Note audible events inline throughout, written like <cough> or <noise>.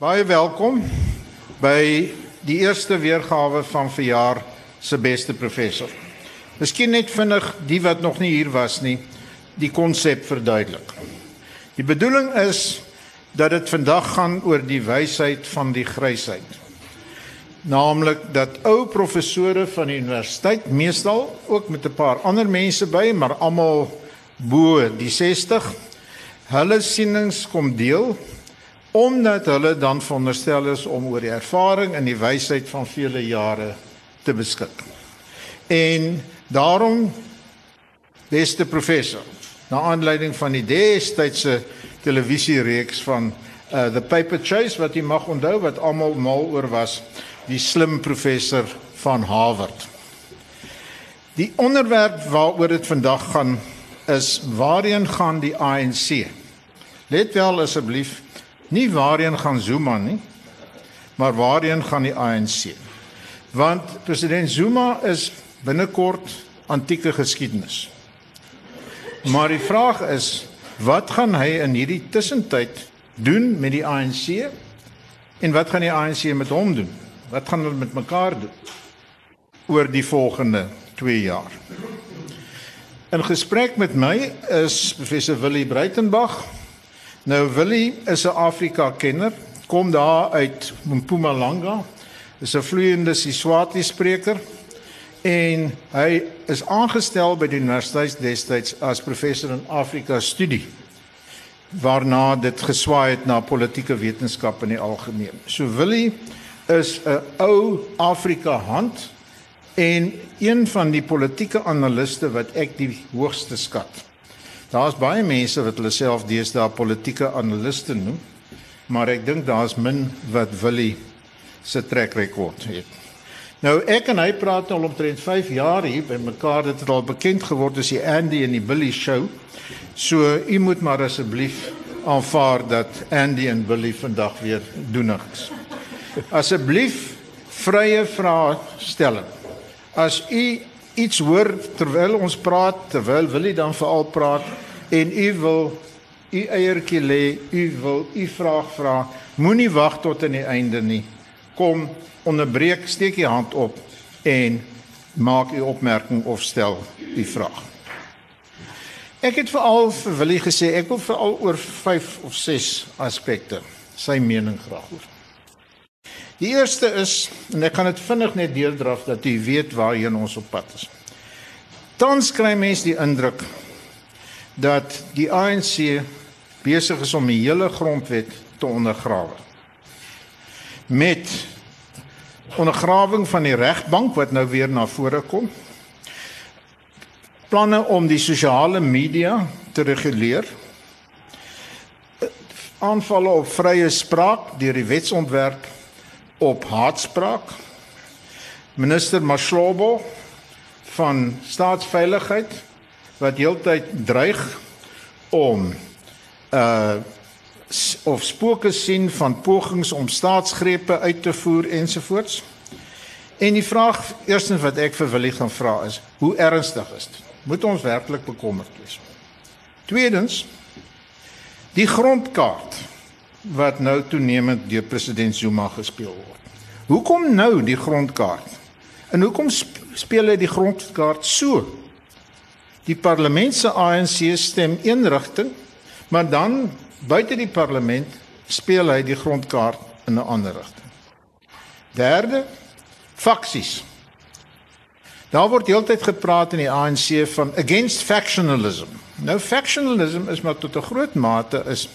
Baie welkom by die eerste weergawe van verjaar se beste professor. Miskien net vinnig die wat nog nie hier was nie, die konsep verduidelik. Die bedoeling is dat dit vandag gaan oor die wysheid van die grysheid. Naamlik dat ou professore van die universiteit meestal ook met 'n paar ander mense by, maar almal bo die 60 hulle sienings kom deel omdat hulle dan veronderstel is om oor die ervaring en die wysheid van vele jare te beskik. En daarom beste professor, na aanleiding van die destydse televisiereeks van uh, The Paper Chase wat jy mag onthou wat almal mal oor was, die slim professor van Harvard. Die onderwerp waaroor dit vandag gaan is waarheen gaan die ANC? Let wel asseblief Nie waarheen gaan Zuma nie, maar waarheen gaan die ANC? Want president Zuma is binnekort antieke geskiedenis. Maar die vraag is, wat gaan hy in hierdie tussentyd doen met die ANC? En wat gaan die ANC met hom doen? Wat gaan hulle met mekaar doen oor die volgende 2 jaar? In gesprek met my is professor Willie Breitenberg Nou Willie is 'n Afrika kenner, kom daar uit Mpumalanga. Is 'n vloeiende Siswati spreker en hy is aangestel by die universiteit destyds as professor in Afrika studie waarna dit geswaai het na politieke wetenskap in die algemeen. So Willie is 'n ou Afrika hand en een van die politieke analiste wat ek die hoogste skat. Daar's baie mense wat hulle self deesdae politieke analiste noem, maar ek dink daar's min wat Willie se trek rekord het. Nou ek en hy praat al omtrent 5 jaar hier by mekaar dit het al bekend geword as die Andy en die Billy show. So u moet maar asseblief aanvaar dat Andy en Billy vandag weer doenig is. Asseblief vrye vrae stel. As u iets hoor terwyl ons praat, terwyl Willie dan veral praat en u wil u eiertjie lê, u wil u vraag vra, moenie wag tot aan die einde nie. Kom, onderbreek, steek u hand op en maak u opmerking of stel u vraag. Ek het veral vir Willie gesê ek wil veral oor 5 of 6 aspekte sy mening graag hoor. Die eerste is en ek kan dit vinnig net deurdraf dat u weet waarheen ons op pad is. Tans kry mense die indruk dat die ANC besig is om die hele grondwet te ondergrawe. Met ondergrawing van die regbank wat nou weer na vore kom. Planne om die sosiale media te reguleer. Aanvalle op vrye spraak deur die wetsontwerp op haatspraak. Minister Mashlobo van staatsveiligheid wat heeltyd dreig om uh of spooke sien van pogings om staatsgrepe uit te voer ensovoorts. En die vraag eerstens wat ek vir Willie gaan vra is, hoe ernstig is dit? Moet ons werklik bekommerd wees? Tweedens, die grondkaart wat nou toenemend deur president Zuma gespeel word. Hoekom nou die grondkaart? En hoekom speel hy die grondkaart so? Die parlement se ANC stem een rigting, maar dan buite die parlement speel hy die grondkaart in 'n ander rigting. Derde, faksies. Daar word heeltyd gepraat in die ANC van against factionalism. Nou factionalism is maar tot 'n groot mate is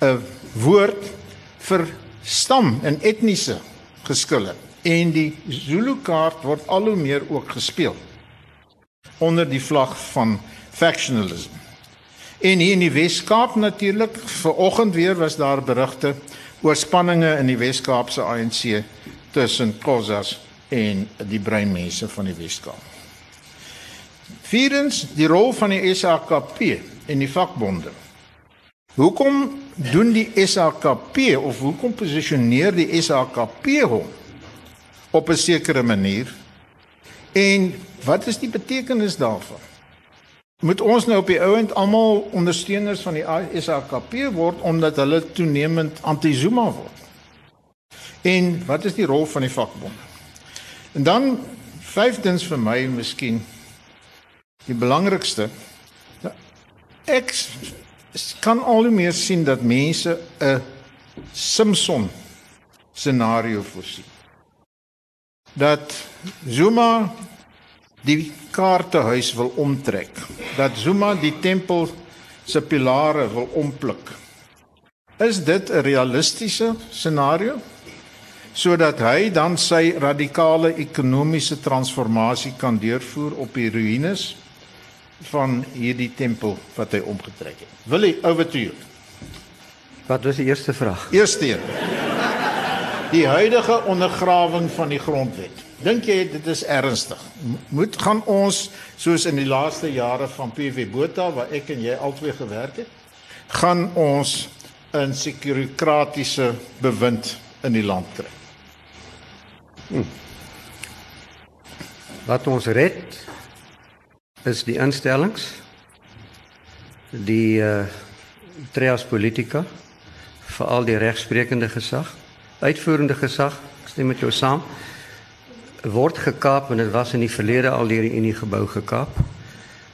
'n woord vir stam en etniese geskille en die Zulu kaart word al hoe meer ook gespeel onder die vlag van factionalism. En hier in die Wes-Kaap natuurlik, vanoggend weer was daar berigte oor spanninge in die Wes-Kaapse ANC tussen Khoisas en die breinmense van die Wes-Kaap. Vierdens, die rol van die SAKP en die vakbonde. Hoekom doen die SAKP of hoekom posisioneer die SAKP hom op 'n sekere manier? En wat is die betekenis daarvan? Moet ons nou op die ouend almal ondersteuners van die SAKP word omdat hulle toenemend anti-Zuma word? En wat is die rol van die vakbonde? En dan vyfdens vir my miskien die belangrikste ek kan al hoe meer sien dat mense 'n Simpson scenario voorsien. Dat Zuma die kaartehuis wil omtrek. Dat Zuma die tempel se pilare wil ompluk. Is dit 'n realistiese scenario? sodat hy dan sy radikale ekonomiese transformasie kan deurvoer op die ruïnes van hierdie tempel wat hy omgetrek het. Wil hy over to you? Wat was die eerste vraag? Eerste een. Die huidige ondergrawing van die grondwet. Dink jy dit is ernstig? Moet gaan ons soos in die laaste jare van PV Botha waar ek en jy albei gewerk het, gaan ons 'n sekuritiese bewind in die land kry? Hm. Wat ons red is die instellings die uh trias politika veral die regsprekende gesag uitvoerende gesag stem met jou saam word gekaap en dit was in die verlede al deur die Unie gebou gekaap.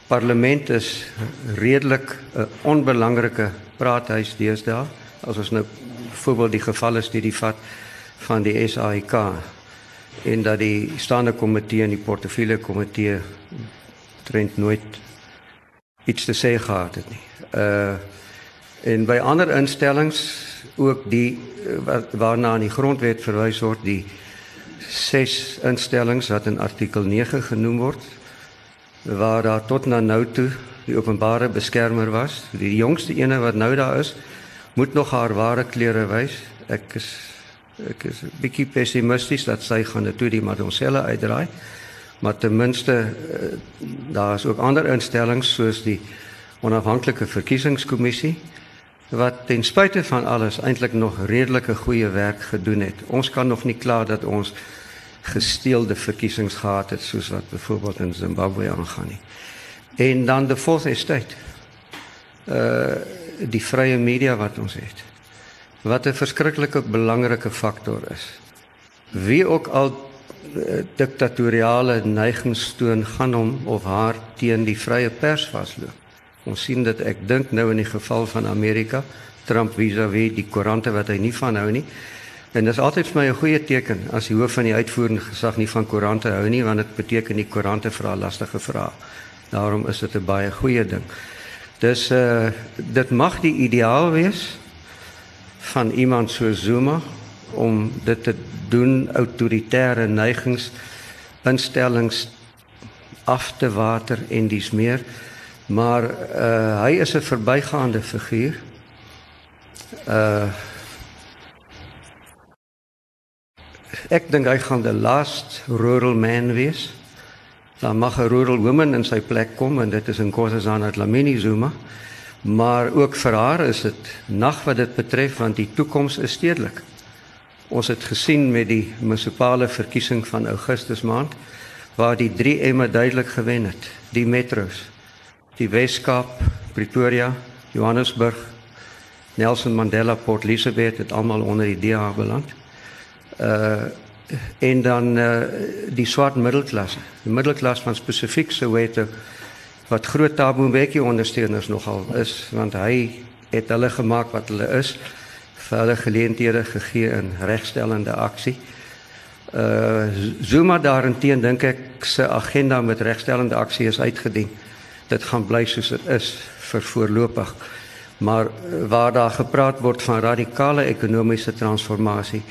Parlement is redelik 'n onbelangrike praathuis deesdae as ons nou byvoorbeeld die gevalle studie vat van die SAIK en dat die staande komitee en die portefeulje komitee trend nooit iets te sê gehad het nie. Uh en by ander instellings ook die waarna in die grondwet verwys word die ses instellings wat in artikel 9 genoem word waar daar tot na nou toe die openbare beskermer was. Die jongste ene wat nou daar is, moet nog haar ware kleure wys. Ek is ek is 'n bietjie pessimisties dat sy gaan dit toe die Madonselle uitdraai. Maar ten minste eh, daar is ook ander instellings soos die onafhanklike verkiesingskommissie wat ten spyte van alles eintlik nog redelike goeie werk gedoen het. Ons kan nog nie klaar dat ons gesteelde verkiesings gehad het soos wat byvoorbeeld in Zimbabwe aangaan nie. En dan die fourth estate. Uh die vrye media wat ons het wat 'n verskriklike belangrike faktor is. Wie ook al diktatoriale neigings toon gaan hom of haar teen die vrye pers vasloop. Ons sien dit ek dink nou in die geval van Amerika, Trump vis-à-vis -vis die koerante wat hy nie van hou nie. En dit is altyd vir my 'n goeie teken as die hoof van die uitvoerende gesag nie van koerante hou nie, want dit beteken die koerante vra lastige vrae. Daarom is dit 'n baie goeie ding. Dis uh dit mag die ideaal wees van iemand so Zuma om dit te doen autoritaire neigings instellings af te water en dis meer maar uh, hy is 'n verbygaande figuur uh ek dink hy gaan die last rural man wees dan mag 'n rural woman in sy plek kom en dit is in Kossazana Dlamini Zuma Maar ook vir haar is dit nag wat dit betref want die toekoms is stedelik. Ons het gesien met die munisipale verkiesing van Augustus maand waar die 3M duidelik gewen het. Die metros, die Weskaap, Pretoria, Johannesburg, Nelson Mandela Port Elizabeth het almal onder die DA beland. Uh en dan uh die swart middelklas. Die middelklas van spesifiek Soweto wat groot Thabo Mbeki ondersteuners nogal is want hy het hulle gemaak wat hulle is hulle geleenthede gegee in regstellende aksie. Uh Zuma daarenteen dink ek se agenda met regstellende aksie is uitgedien. Dit gaan bly soos dit is vir voorlopig. Maar uh, waar daar gepraat word van radikale ekonomiese transformasie,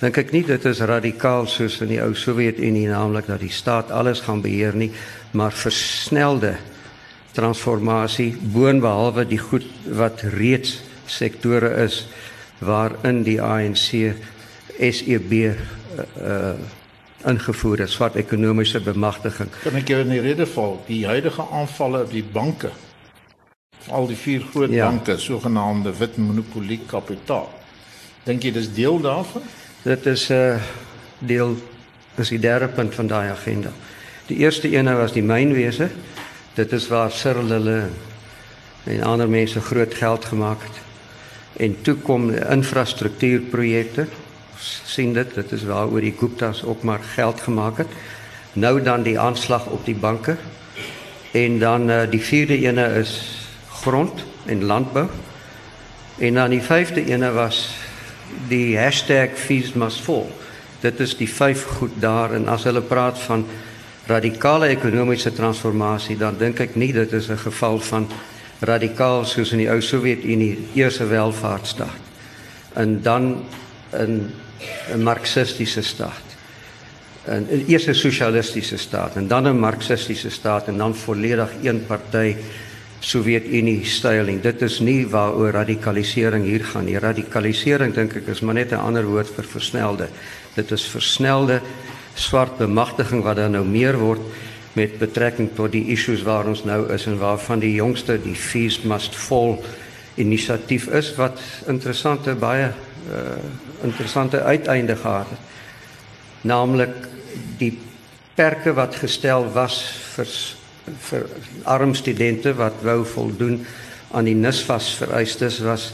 dink ek nie dit is radikaal soos in die ou Sowjetunie naamlik dat die staat alles gaan beheer nie, maar versnelde transformasie boonbehalwe die goed wat reeds sektore is waarin die ANC SEB uh, uh ingevoer het swart ekonomiese bemagtiging. Kan ek jou in die rede val die huidige aanvalle op die banke al die vier groot ja. banke sogenaamde wit monopolie kapitaal. Dink jy dis deel daarvan? Dit is 'n uh, deel is die derde punt van daai agenda. Die eerste ene was die mynwese Dit is waar Cyril hulle en ander mense groot geld gemaak het. En toe kom infrastruktuurprojekte sien dit, dit is waaroor die Guptas ook maar geld gemaak het. Nou dan die aanslag op die banke. En dan uh, die vierde ene is grond en landbou. En dan die vyfde ene was die #fees must. Dit is die vyf goed daar en as hulle praat van radikale ekonomiese transformasie, dan dink ek nie dit is 'n geval van radikaal soos in die ou Sowjetunie, eerste welvaartstaat. En dan 'n 'n marxistiese staat. 'n eerste sosialistiese staat en dan 'n marxistiese staat en dan volledig een party Sowjetunie styling. Dit is nie waaroor radikalisering hier gaan nie. Radikalisering dink ek is maar net 'n ander woord vir versnelde. Dit is versnelde swart bemagtiging wat dan nou meer word met betrekking tot die issues waar ons nou is en waarvan die jongste die fees must fall inisiatief is wat interessante baie uh, interessante uiteinde gehad het. Naamlik die perke wat gestel was vir vir arm studente wat wou voldoen aan die NSFAS vereistes was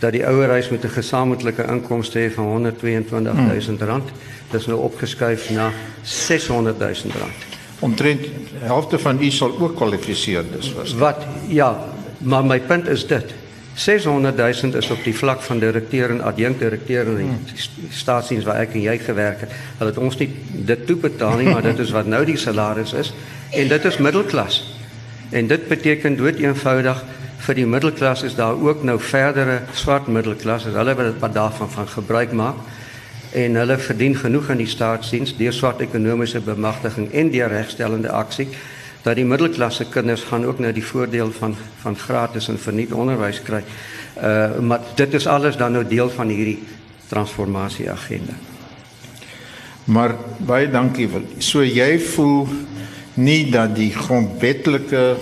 dat die ouerhuis met 'n gesamentlike inkomste hê van 122 000 rand. Dit is nou opgeskuif na 600 000 rand. Omtrent helfte van u sal ook kwalifiseer dis was. Wat ja, maar my punt is dit. 600 000 is op die vlak van direkteur en adjunkdirekteur in die staatsdiens waar ek en jy gewerk het. Hulle het ons nie dit toe betaal nie, maar dit is wat nou die salaris is en dit is middelklas. En dit beteken dood eenvoudig vir die middelklas is daar ook nou verdere swart middelklas as hulle wat daarvan van gebruik maak en hulle verdien genoeg in die staatsdiens deur swart ekonomiese bemagtiging en deur regstellende aksie dat die middelklasse kinders gaan ook nou die voordeel van van gratis en verniet onderwys kry. Uh maar dit is alles dan nou deel van hierdie transformasie agenda. Maar baie dankie. So jy voel nie dat die grondwetlike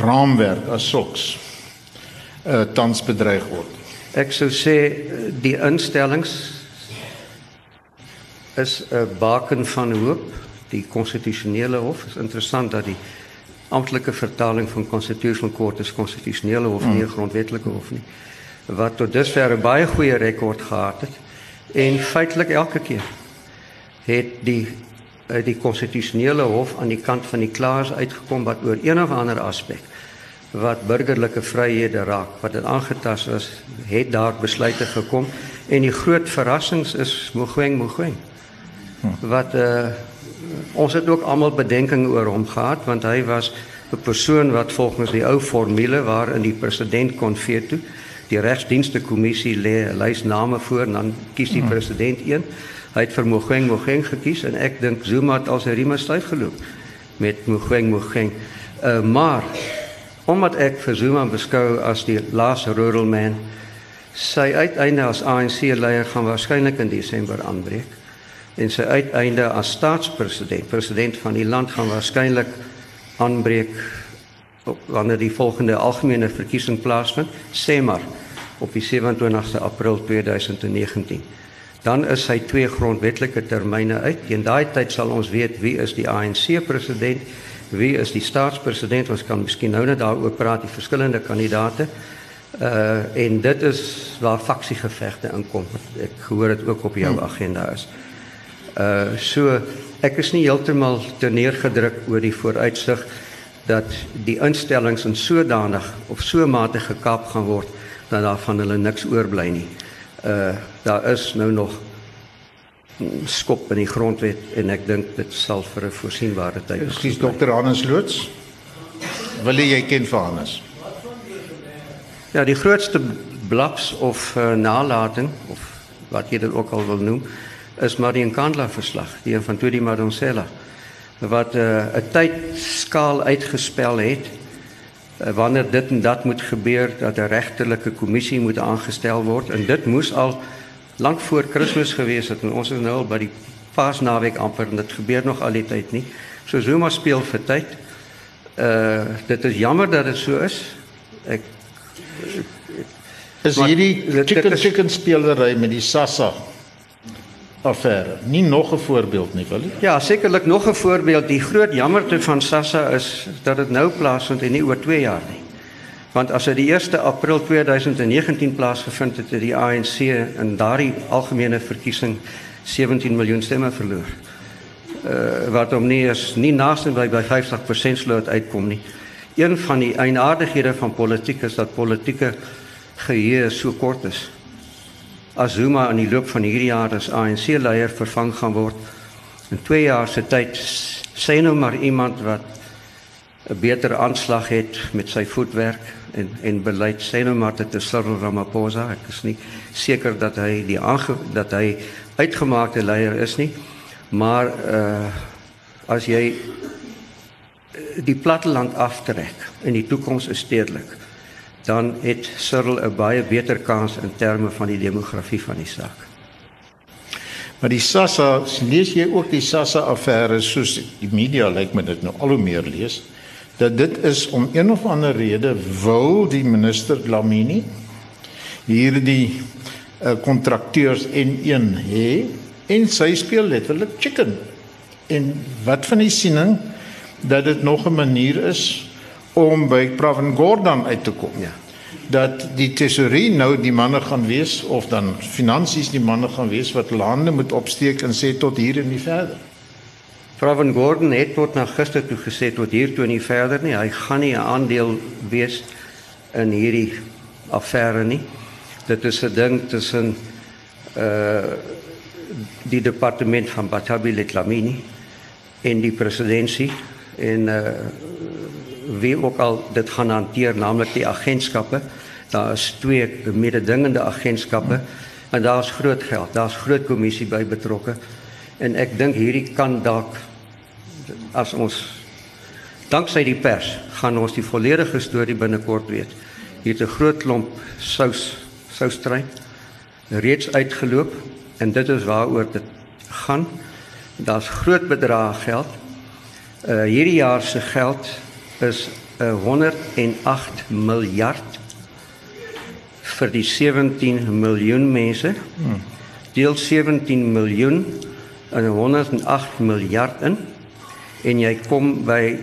raamwerk as soks uh tans bedreig word. Ek sou sê die instellings is 'n baken van hoop. Die konstitusionele hof is interessant dat die amptelike vertaling van constitutional court is konstitusionele hof nie mm. grondwetlike hof nie. Wat tot dusver 'n baie goeie rekord gehad het en feitelik elke keer het die uit die konstitusionele hof aan die kant van die klaars uitgekom wat oor een of ander aspek wat burgerlike vryhede raak wat dit aangetast is het daar besluite gekom en die groot verrassings is Mogoeng Mogoeng wat uh, ons het ook almal bedenking oor hom gehad want hy was 'n persoon wat volgens die ou formule waarin die president kon veto die regsdienste kommissie lê lys name voor en dan kies die president een Hy het vir Mogeng Mogeng gekies en ek dink Zuma het al sy rieme styf geloop met Mogeng Mogeng. Uh maar omdat ek vir Zuma beskou as die laaste rural man, sy uiteinde as ANC leier gaan waarskynlik in Desember aanbreek. En sy uiteinde as staatspresident, president van die land gaan waarskynlik aanbreek op wanneer die volgende algemene verkiesing plaasvind, sê maar op die 27ste April 2019 dan is sy twee grondwetlike termyne uit. Teen daai tyd sal ons weet wie is die ANC president, wie is die staatspresident. Ons kan miskien nou net daaroor praat die verskillende kandidaate. Uh en dit is waar faksiegevegte inkom. Ek hoor dit ook op jou hmm. agenda is. Uh so ek is nie heeltemal te neergedruk oor die vooruitsig dat die instellings in sodanig of so mate gekaap gaan word dat daar van hulle niks oorbly nie uh daar is nou nog skop in die grondwet en ek dink dit sal vir 'n voorsienbare tyd. Ekskuus dokter Hannes Loots. Wil jy ken vir Hannes? Ja, die grootste blaps of uh, nalating of wat jy dit ook al wil noem, is Marie Nkandla verslag, die een van Tudi Madonsela wat 'n uh, tydskaal uitgespel het Eh, wanneer dit en dat moet gebeur dat 'n regterlike kommissie moet aangestel word en dit moes al lank voor Kersfees gewees het en ons is nou al by die Paasnaweek amper en dit gebeur nog al die tyd nie. So Zuma speel vir tyd. Uh dit is jammer dat dit so is. Ek is hierdie chicken chicken speelery met die Sassa affære. Nie nog 'n voorbeeld nie, wil jy? Ja, sekerlik nog 'n voorbeeld. Die groot jammerte van Sassa is dat dit nou plaasvind en nie oor 2 jaar nie. Want as dit die 1 April 2019 plaasgevind het, het die ANC in daardie algemene verkiesing 17 miljoen stemme verloor. Uh wat om nie is nie naaste by by 50% sloot uitkom nie. Een van die eienaardighede van politiek is dat politieke geheue so kort is. As Zuma in die loop van hierdie jaar as ANC leier vervang gaan word. In 2 jaar se tyd, sê nou maar iemand wat 'n beter aanslag het met sy voetwerk en en beleid sê nou maar dit is Cyril Ramaphosa. Ek is nie seker dat hy die aange, dat hy uitgemaakte leier is nie maar uh as jy eh, die platteland aftrek en die toekoms is stedelik dan het Cyril 'n baie beter kans in terme van die demografie van die saak Maar die Sassa, lees jy ook die Sassa affære soos die media lyk like my dit nou al hoe meer lees? dat dit is om een of ander rede wil die minister Lamini hierdie kontrakteurs uh, en een hê en sy speel letterlik chicken en wat van die siening dat dit nog 'n manier is om by Pravin Gordhan uit te kom ja dat die tesorie nou die manne gaan wees of dan finansies die manne gaan wees wat lande moet opsteek en sê tot hier en nie verder Frau van Gordon het tot na gister toe gesê tot hier toe nie verder nie. Hy gaan nie 'n aandeel wees in hierdie affære nie. Dit is 'n ding tussen uh die departement van Batabi Lamini en die presidentskap en uh wie ook al dit gaan hanteer, naamlik die agentskappe. Daar is twee mededingende agentskappe en daar's groot geld. Daar's groot kommissie by betrokke. En ek dink hierdie kan dalk as ons danksy die pers gaan ons die volledige storie binnekort weet. Hier 'n groot klomp sous soustrein reeds uitgeloop en dit is waaroor dit gaan. Daar's groot bedrae geld. Uh hierdie jaar se geld is 'n uh, 108 miljard vir die 17 miljoen mense. Deel 17 miljoen en 108 miljard in en jy kom by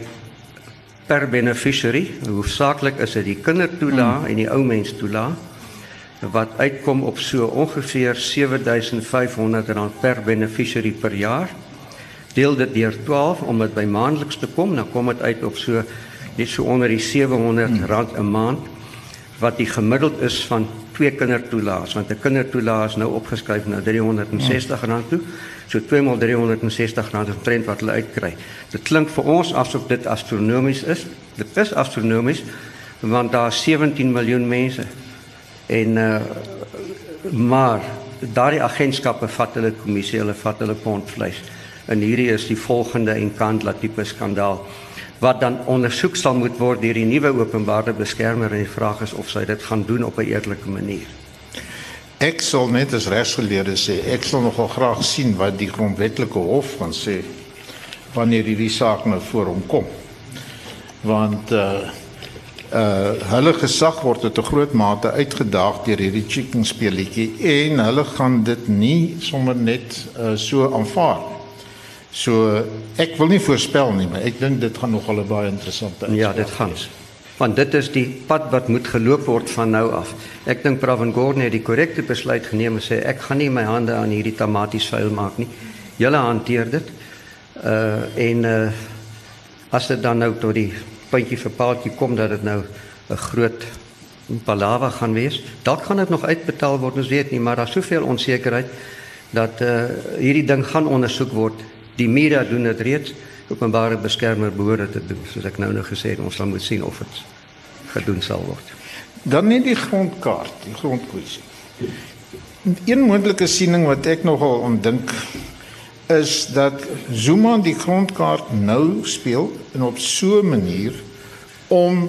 per beneficiary hoofsaaklik is dit die kindertoelaag mm. en die ou mens toelaag wat uitkom op so ongeveer 7500 rand per beneficiary per jaar deel dit deur 12 om dit by maandeliks te kom dan kom dit uit op so net so onder die 700 mm. rand 'n maand wat die gemiddeld is van twee kindertoelaas want 'n kindertoelaas nou opgeskryf na 360 rand toe. So 2 maal 360 rand is trend wat hulle uitkry. Dit klink vir ons asof dit astronomies is. Dit is astronomies want daar is 17 miljoen mense. En uh maar daardie agentskappe vat hulle kommissie, hulle vat hulle pond vleis. En hierdie is die volgende en kandla tipe skandaal wat dan ondersoek sal moet word deur die nuwe openbare beskermer en die vraag is of sy dit gaan doen op 'n eerlike manier. Ek sal net as regsgeleerde sê ek sal nogal graag sien wat die grondwetlike hof gaan sê wanneer hierdie saak nou voor hom kom. Want uh uh hulle gesag word tot 'n groot mate uitgedaag deur hierdie chicken speletjie en hulle gaan dit nie sommer net uh so aanvaar nie. So ek wil nie voorspel nie, maar ek dink dit gaan nog al baie interessant wees. Ja, dit gaan. Want dit is die pad wat moet geloop word van nou af. Ek dink Pravin Gordhan het die korrekte besluit geneem en sê ek gaan nie my hande aan hierdie tamaties vuil maak nie. Julle hanteer dit. Uh en uh as dit dan nou tot die puntjie vir paaltjie kom dat dit nou 'n groot palaver gaan wees, dalk gaan dit nog uitbetaal word, ons weet nie, maar daar's soveel onsekerheid dat uh hierdie ding gaan ondersoek word Die media doen dit reeds. Openbare beskermer behoort dit te doen. Soos ek nou nou gesê het, ons sal moet sien of dit gedoen sal word. Dan net die grondkaart, die grondkwessie. Een moontlike siening wat ek nogal ondink is dat Zuma die grondkaart nou speel en op so 'n manier om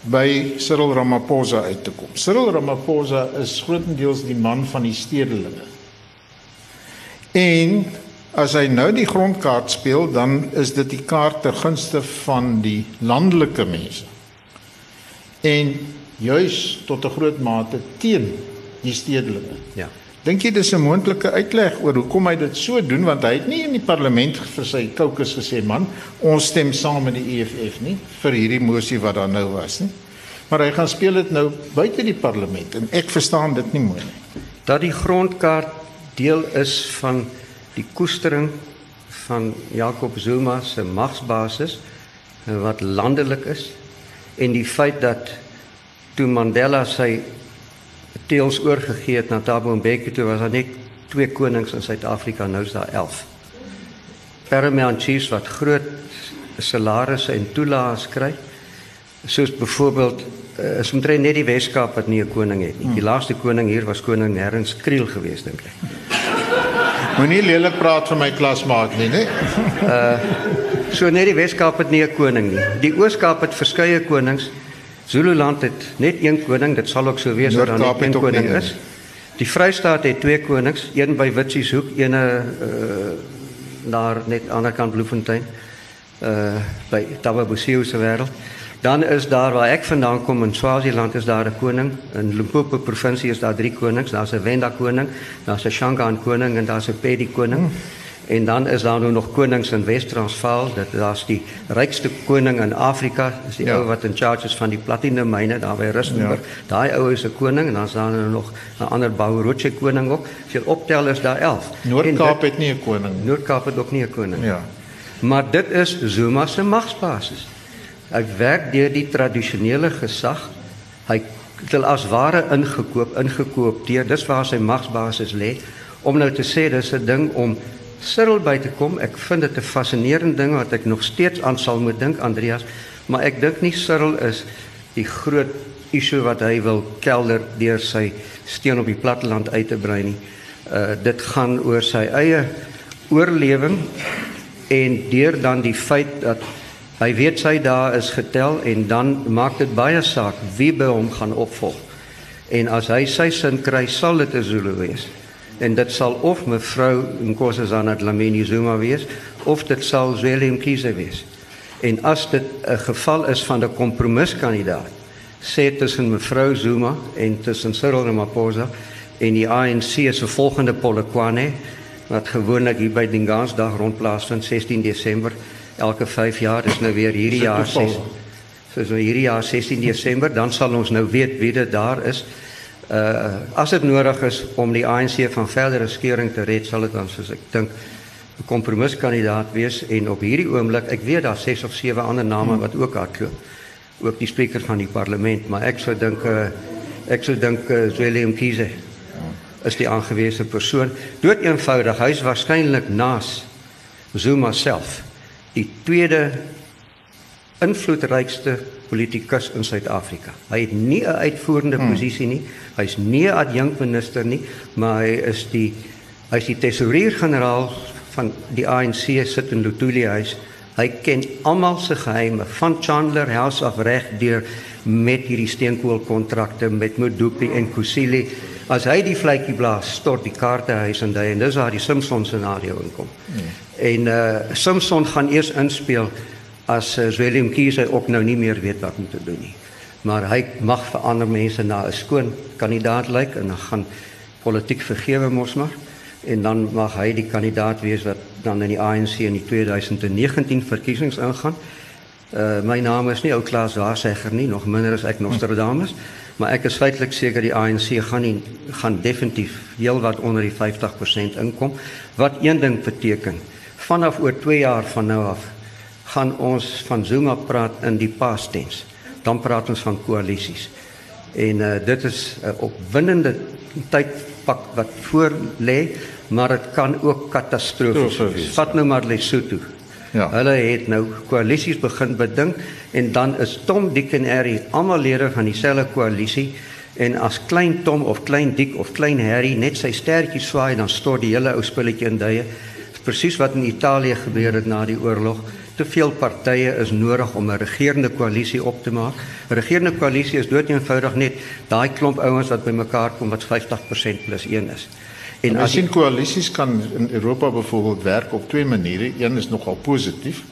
by Cyril Ramaphosa uit te kom. Cyril Ramaphosa is grootendeels die man van die stedelinge. En As hy nou die grondkaart speel, dan is dit die kaart ter gunste van die landelike mense. En juis tot 'n groot mate teen die stedelike. Ja. Dink jy dis 'n moontlike uitleg oor hoekom hy dit so doen want hy het nie in die parlement vir sy kokes gesê man, ons stem saam met die EFF nie vir hierdie mosie wat daar nou was nie. Maar hy gaan speel dit nou buite die parlement en ek verstaan dit nie mooi nie. Dat die grondkaart deel is van die koestering van Jacob Zuma se magsbasis wat landelik is en die feit dat toe Mandela sy teels oorgegee het na Thabo Mbeki toe was daar net twee konings in Suid-Afrika nou is daar 11. Paramount chiefs wat groot salarisse en toelaas kry soos byvoorbeeld uh, is omtrent net die Weskaap wat nie 'n koning het nie. Die laaste koning hier was koning Nernst Kriel geweest dink ek. Moenie lelik praat van my klasmaat nie, né? Uh so net die Weskaap het nie 'n koning nie. Die Ooskaap het verskeie konings. Zululand het net een koning, dit sal ook so wees dat daar net een koning is. Die Vrystaat het twee konings, een by Witsieshoek, een uh daar net aan die ander kant Bloemfontein. Uh by Tababosio se wêreld. Dan is daar waar ek vandaan kom in Swaziland is daar 'n koning. In Limpopo provinsie is daar drie konings. Daar's 'n Venda koning, daar's 'n Shangaan koning en daar's 'n Pedi koning. Hmm. En dan is daar nou nog konings in Wes-Transvaal. Dit daar's die rykste koning in Afrika, is die ja. ou wat in charge is van die platinum myne daar by Rustenburg. Ja. Daai ou is 'n koning en dan is daar nou nog 'n ander Bauroche koning ook. As jy optel is daar 11. Noord-Kaap het nie 'n koning. Noord-Kaap het ook nie 'n koning. Ja. Maar dit is Zuma se magsbasis. Hy werk deur die tradisionele gesag. Hy het as ware ingekoop, ingekoop deur dis waar sy magsbasis lê om nou te sê dis 'n ding om Cyril by te kom. Ek vind dit 'n fascinerende ding wat ek nog steeds aan sal moet dink Andreas, maar ek dink nie Cyril is die groot issue wat hy wil kelder deur sy steen op die platteland uit te brei nie. Uh dit gaan oor sy eie oorlewing en deur dan die feit dat Hy weet sy dae is getel en dan maak dit baie saak wie by hom gaan opvolg. En as hy sy sin kry, sal dit 'n Zulu wees. En dit sal of mevrou Nkosazana Dlamini Zuma wees of dit sal Zweli Mkhize wees. En as dit 'n geval is van 'n kompromiskandidaat, sê tussen mevrou Zuma en tussen Cyril Ramaphosa en die ANC se volgende Polokwane wat gewoonlik hier by Dingansdag rondplaas van 16 Desember elke 5 jaar is nou weer hierdie jaar 6 soos nou hierdie jaar 16 Desember dan sal ons nou weet wie dit daar is. Uh as dit nodig is om die ANC van verdere skeuring te red sal dit dan soos ek dink 'n kompromiskandidaat wees en op hierdie oomblik ek weet daar 6 of 7 ander name wat ook hardloop. Ook die spreker van die parlement, maar ek sou dink uh ek sou dink uh, Willem Kiese is die aangewese persoon. Dood eenvoudig, hy's waarskynlik naas Zuma self die tweede invloedrykste politikus in Suid-Afrika. Hy het nie 'n uitvoerende hmm. posisie nie. Hy's nie 'n adjunkminister nie, maar hy is die hy's die tesourier-generaal van die ANC sit in Lutuli huis. Hy ken almal se geheime van Chandler House af reg deur met hierdie steenkoolkontrakte met Modupi en Kusile. As hy die vletjie blaas, stort die kaarte huis en hy en dis waar die Simpson scenario inkom. Hmm. En uh Simpson gaan eers inspel as uh, Willem Kiese ook nou nie meer weet wat om te doen nie. Maar hy mag vir ander mense na 'n skoon kandidaat lyk en dan gaan politiek vergewe mos maar en dan mag hy die kandidaat wees wat dan in die ANC in die 2019 verkiesings ingaan. Uh my naam is nie ou Klaas Waarsegger nie, nog minder as ek Nostradamus, <laughs> maar ek is feitelik seker die ANC gaan nie gaan definitief heelwat onder die 50% inkom wat een ding beteken vanaf oor 2 jaar van nou af gaan ons van Zuma praat in die past tense. Dan praat ons van koalisies. En uh, dit is 'n uh, opwindende tydpak wat voor lê, maar dit kan ook katastrofies wees. Vat nou maar Lesotho. Ja. Hulle het nou koalisies begin bedink en dan is Tom Dick en Harry almal lede van dieselfde koalisie en as klein Tom of klein Dick of klein Harry net sy stertjies swaai dan stort die hele ou spulletjie in duie presies wat in Italië gebeur het na die oorlog. Te veel partye is nodig om 'n regerende koalisie op te maak. 'n Regerende koalisie is doeteenvoudig net daai klomp ouens wat bymekaar kom wat 50% plus 1 is. En as sien koalisies kan in Europa byvoorbeeld werk op twee maniere. Een is nogal positief,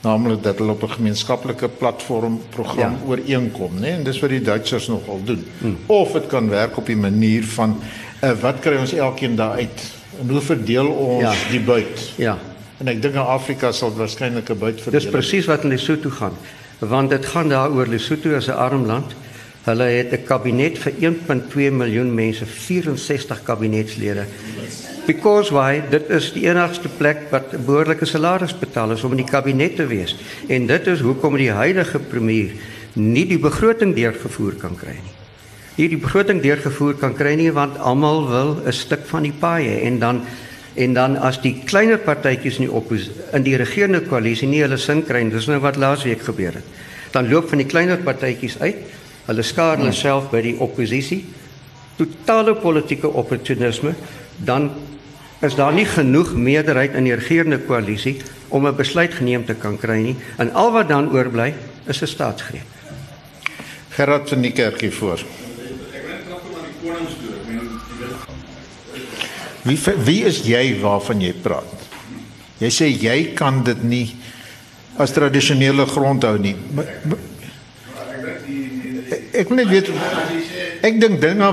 naamlik dat hulle op 'n gemeenskaplike platform program ja. ooreenkom, né? En dis wat die Duitsers nogal doen. Hmm. Of dit kan werk op die manier van uh, wat kry ons elkeen daaruit? En hoe verdeel ons ja. die buit? Ja. En ek dink in Afrika sal waarskynlik 'n buit verdeel. Dis presies wat in Lesotho gaan. Want dit gaan daaroor Lesotho as 'n arm land Hulle het 'n kabinet vir 1.2 miljoen mense, 64 kabinetslede. Because why? Dit is die enigste plek wat 'n behoorlike salaris betaal is om in die kabinet te wees. En dit is hoekom die huidige premier nie die begroting deurgevoer kan kry nie. Nie die begroting deurgevoer kan kry nie want almal wil 'n stuk van die paai hê en dan en dan as die kleiner partytjies in die in die regerende koalisie nie hulle sin kry, dis nou wat laasweek gebeur het. Dan loop van die kleiner partytjies uit Hulle skaar hulle self by die oppositie. Totale politieke opportunisme, dan is daar nie genoeg meerderheid in die regerende koalisie om 'n besluit geneem te kan kry nie. En al wat dan oorbly is 'n staatsgreep. Gerard van die kerkie voor. Wie wie is jy waarvan jy praat? Jy sê jy kan dit nie as tradisionele grond hou nie. Maar, ek net weet ek dink dinge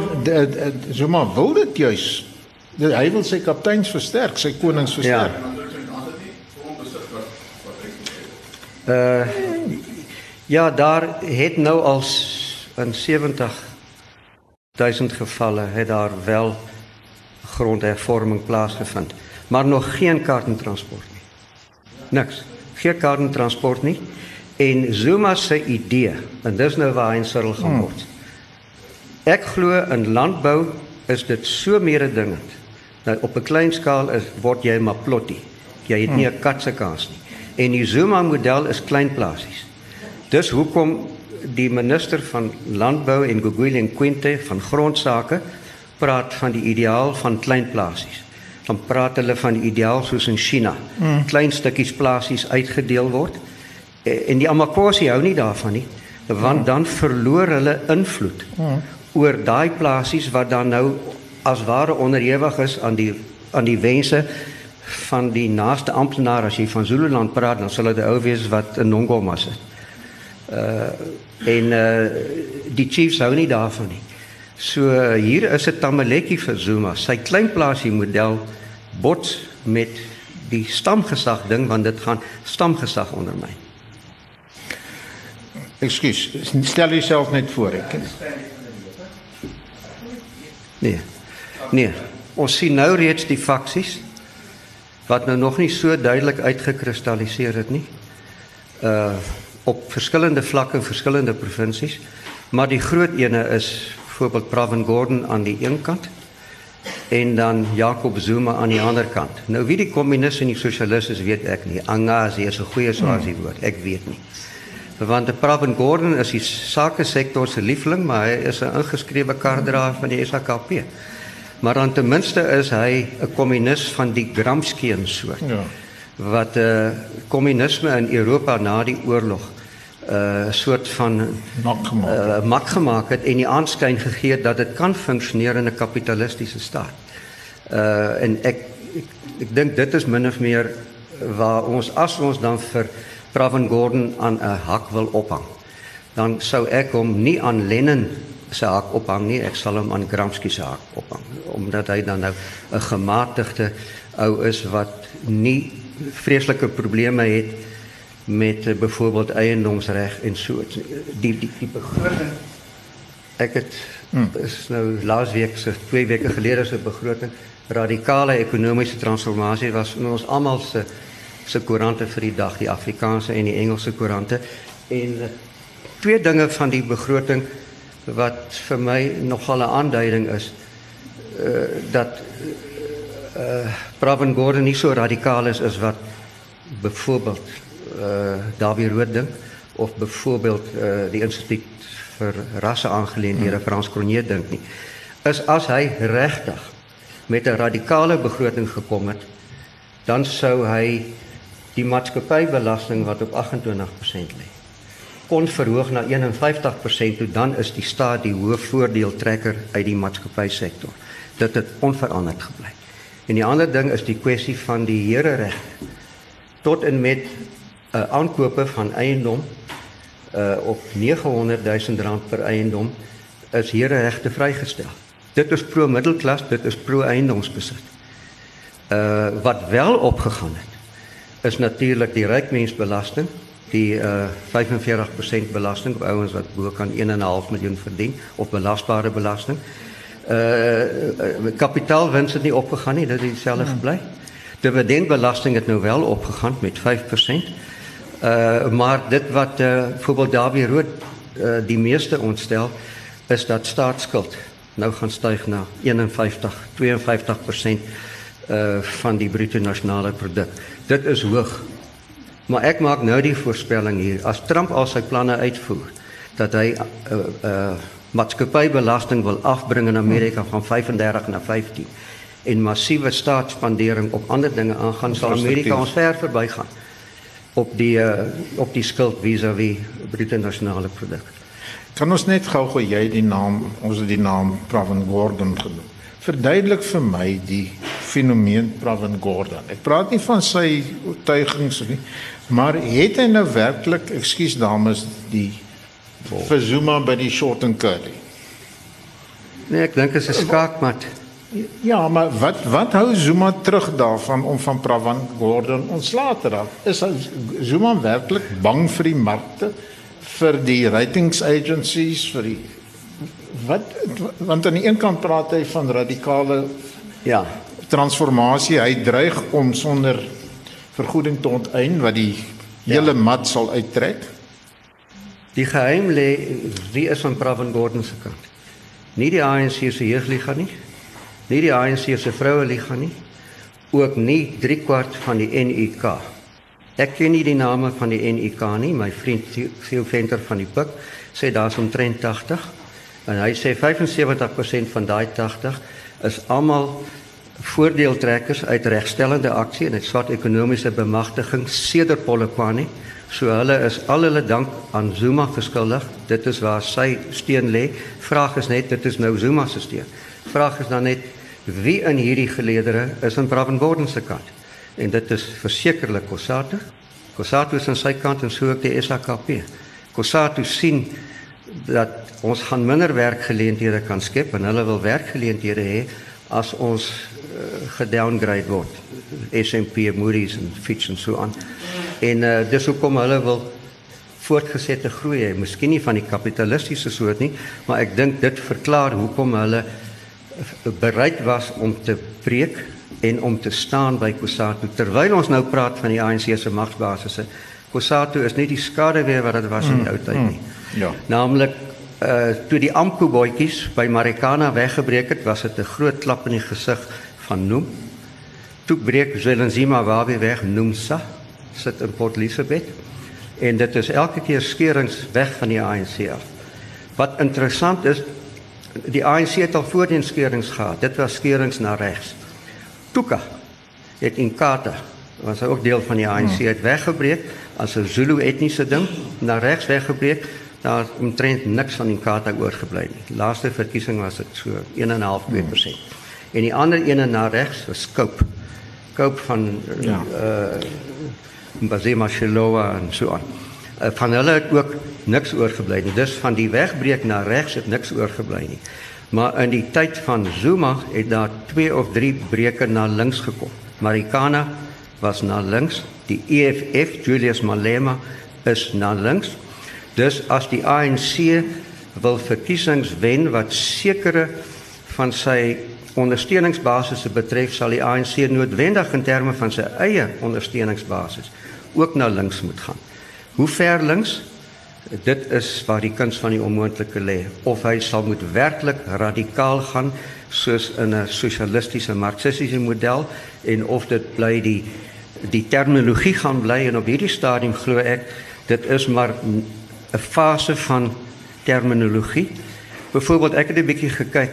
so maar wil dit juis hy wil sy kapteins versterk sy konings versterk. Ja uh, ja daar het nou als in 70 duisend gevalle het daar wel grondhervorming plaasgevind maar nog geen kaartentransport nie. Niks. Geen kaartentransport nie En Zuma se idee, en dis nou waar hy insirkel gaan hmm. word. Ek glo in landbou is dit so mededingend. Nou op 'n klein skaal is word jy maar plotty. Jy het nie 'n hmm. kat se kans nie. En die Zuma model is klein plasies. Dis hoekom die minister van landbou en Guguli en Quinte van grondsake praat van die ideaal van klein plasies. Dan praat hulle van die ideaal soos in China. Hmm. Klein stukkies plasies uitgedeel word en die Amakosi hou nie daarvan nie want dan verloor hulle invloed oor daai plasies wat dan nou as ware onderhewig is aan die aan die wense van die naaste amptenaar as jy van Zululand praat dan sal dit ou wees wat in Nongoma sit. Uh en uh die chiefs hou nie daarvan nie. So hier is 'n tamaletjie vir Zuma. Sy klein plaasie model bots met die stamgesag ding want dit gaan stamgesag ondermyn. Ekskuus, stel jouself net voor ek. Nee. Nee. Ons sien nou reeds die faksies wat nou nog nie so duidelik uitgekristalliseer het nie. Uh op verskillende vlakke in verskillende provinsies, maar die groot ene is byvoorbeeld Pravin Gordhan aan die een kant en dan Jacob Zuma aan die ander kant. Nou wie die kommuniste en die sosialiste weet ek nie. Angazi is 'n goeie swasie woord. Ek weet nie want Pravin Gordhan is die sake sektor se liefling, maar hy is 'n ingeskrewe kaartdraer van die SAKP. Maar dan ten minste is hy 'n kommunis van die Gramscian soort. Ja. Wat 'n uh, kommunisme in Europa na die oorlog 'n uh, soort van mak gemaak, uh, mak gemaak het en die aanskyn gegee het dat dit kan funksioneer in 'n kapitalistiese staat. Uh en ek ek, ek dink dit is min of meer waar ons as ons dan vir Pravin Gordhan aan 'n hak wil ophang, dan sou ek hom nie aan Lennon se hak ophang nie, ek sal hom aan Gramsci se hak ophang, omdat hy dan nou 'n gematigde ou is wat nie vreeslike probleme het met uh, byvoorbeeld eiendomsreg en so die die die begroting ek het hmm. is nou laasweek se twee weke gelede se begroting radikale ekonomiese transformasie was in ons almal se se koerante vir die dag, die Afrikaanse en die Engelse koerante. En eh, twee dinge van die begroting wat vir my nogal 'n aanduiding is uh dat uh Pravin Gordhan nie so radikaal is as wat byvoorbeeld uh Davie Rood dink of byvoorbeeld uh die instituut vir rasse aangeleenthede hmm. Frans Cronje dink nie. Is as hy regtig met 'n radikale begroting gekom het, dan sou hy die maatskappybelasting wat op 28% lê kon verhoog na 51% toe. Dan is die staat die hoof voordeeltrekker uit die maatskappysektor. Dit het onveranderd gebly. En die ander ding is die kwessie van die here reg tot en met 'n uh, aankope van eiendom uh op 900 000 rand per eiendom is here regte vrygestel. Dit is pro middelklas dit is pro eiendomsbesit uh wat wel opgegaan het is natuurlik die rykmensbelasting die uh, 45% belasting op ouens wat bo kan 1.5 miljoen verdien of belasbare belasting. Uh, uh kapitaalwins het nie opgegaan nie, dit het dieselfde ja. gebly. Dividendbelasting het nou wel opgegaan met 5%. Uh maar dit wat uh byvoorbeeld Dawie Rood uh die meeste ontstel is dat staatsskuld nou gaan styg na 51 52% uh van die bruto nasionale produk. Dit is hoog. Maar ek maak nou die voorspelling hier as Trump al sy planne uitvoer dat hy uh uh maatskappybelasting wil afbring in Amerika van 35 na 15 en massiewe staatsspandering op ander dinge aangaan sal Amerika ons ver verbygaan op die uh, op die skuld vis-à-vis -vis bruto nasionale produk. Kan ons net gou gou jy die naam ons het die naam Pravin Gordhan genoem. Verduidelik vir my die fenomeen Pravin Gordhan. Ek praat nie van sy oortuigings nie, maar het hy nou werklik, ekskuus dames, die vir Zuma by die short and curly? Nee, ek dink dit is 'n skaakmat. Ja, maar wat wat hou Zuma terug daarvan om van Pravin Gordhan ontslae te raak? Is Zuma werklik bang vir die markte, vir die ratings agencies, vir die wat want aan die een kant praat hy van radikale ja, transformasie. Hy dreig om sonder vergoeding te onteien wat die hele ja. mat sal uittrek. Die geheim lê wie is van Pravin Gordhan se kant? Nie die ANC se jeugliga nie nie die ANC se vroue liga nie ook nie 3 kwart van die NUK ek ken nie die name van die NUK nie my vriend Theo Venter van die Pik sê daar's omtrent 80 en hy sê 75% van daai 80 is almal voordeeltrekkers uit regstellende aksie en dit swart ekonomiese bemagtiging sedert Polokwane so hulle is al hulle dank aan Zuma verskuldig dit is waar sy steen lê vraag is net dit is nou Zuma se steen vraag is dan net wie in hierdie geleedere is aan Bravenborden se kant. En dit is versekerlik Kossatu. Kossatu is aan sy kant en so ook die SAKP. Kossatu sien dat ons gaan minder werkgeleenthede kan skep en hulle wil werkgeleenthede hê as ons gedowngrade word. S&P, Moody's en Fitch en so aan. En uh, dis hoekom hulle wil voortgesette groei hê. Miskien nie van die kapitalistiese soort nie, maar ek dink dit verklaar hoekom hulle bereid was om te preek en om te staan by Kusatu terwyl ons nou praat van die ANC se magsbasisse. Kusatu is nie die skade weer wat dit was in die mm, ou tyd nie. Mm, ja. Naamlik uh toe die Amku bootjies by Marikana weggebreek het, was dit 'n groot klap in die gesig van Noem. Toe breek Zelensima Wabi weg Noemsa sit in Port Elizabeth en dit is elke keer skeurings weg van die ANC af. Wat interessant is, die ANC het al voorheen skeurings gehad. Dit was skeurings na regs. Tuka het in Kata was ook deel van die ANC hmm. het weggebreek as 'n Zulu etniese ding na regs weggebreek. Daar omtrent niks van die Kata oorgebly nie. Laaste verkiesing was dit so 1.5-2%. Hmm. En die ander ene na regs was Cope. Cope van ja. uh Mbazima Shilowa en so aan. Uh, van hulle het ook niks oorgebly nie. Dus van die wegbreek na regs het niks oorgebly nie. Maar in die tyd van Zuma het daar twee of drie breuke na links gekom. Marikana was na links, die EFF Julius Malema is na links. Dus as die ANC wil verkiesings wen wat sekere van sy ondersteuningsbasisse betref, sal die ANC noodwendig in terme van sy eie ondersteuningsbasis ook na links moet gaan. Hoe ver links? Dit is waar die kuns van die onmoontlike lê. Of hy sal moet werklik radikaal gaan soos in 'n sosialistiese marxistiese model en of dit bly die die terminologie gaan bly en op hierdie stadium glo ek dit is maar 'n fase van terminologie. Byvoorbeeld ek het 'n bietjie gekyk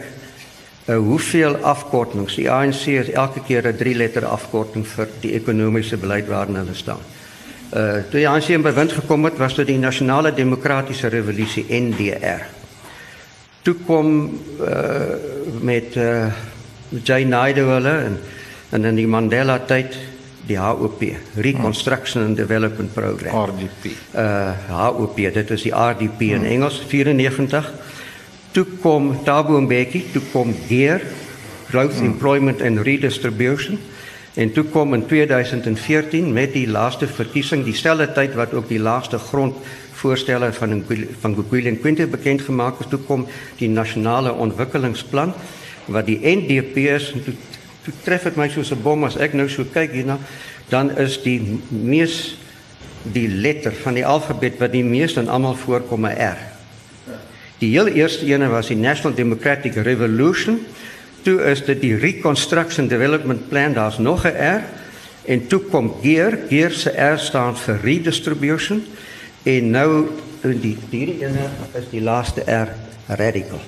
hoeveel afkortings die ANC het elke keer 'n drie letter afkorting vir die ekonomiese beleid waarin hulle staan. Uh toe die ANC in bewind gekom het, was dit die Nasionale Demokratiese Revolusie NDR. Toe kom uh met uh hulle en en in die Mandela tyd die HOP, Reconstruction and Development Program. RDP. Uh HOP, dit is die RDP in hmm. Engels 94. Toe kom Thabo Mbeki, toe kom GEAR, Growth, hmm. Employment and Redistribution En toe kom in 2014 met die laaste verkiesing, dieselfde tyd wat ook die laaste grondvoorstelle van van Guguile en Quinte bekend gemaak is, toe kom die nasionale ontwikkelingsplan wat die NDP is en toe, toe tref dit my soos 'n bom as ek nou so kyk hierna, dan is die mees die letter van die alfabet wat die meeste in almal voorkom 'n R. Die heel eerste ene was die National Democratic Revolution toe is dit die Reconstruction Development Plan, daar's nog 'n R en toe kom GEAR, GEAR se R staan vir redistribution en nou die hierdie ene is die laaste R, radical.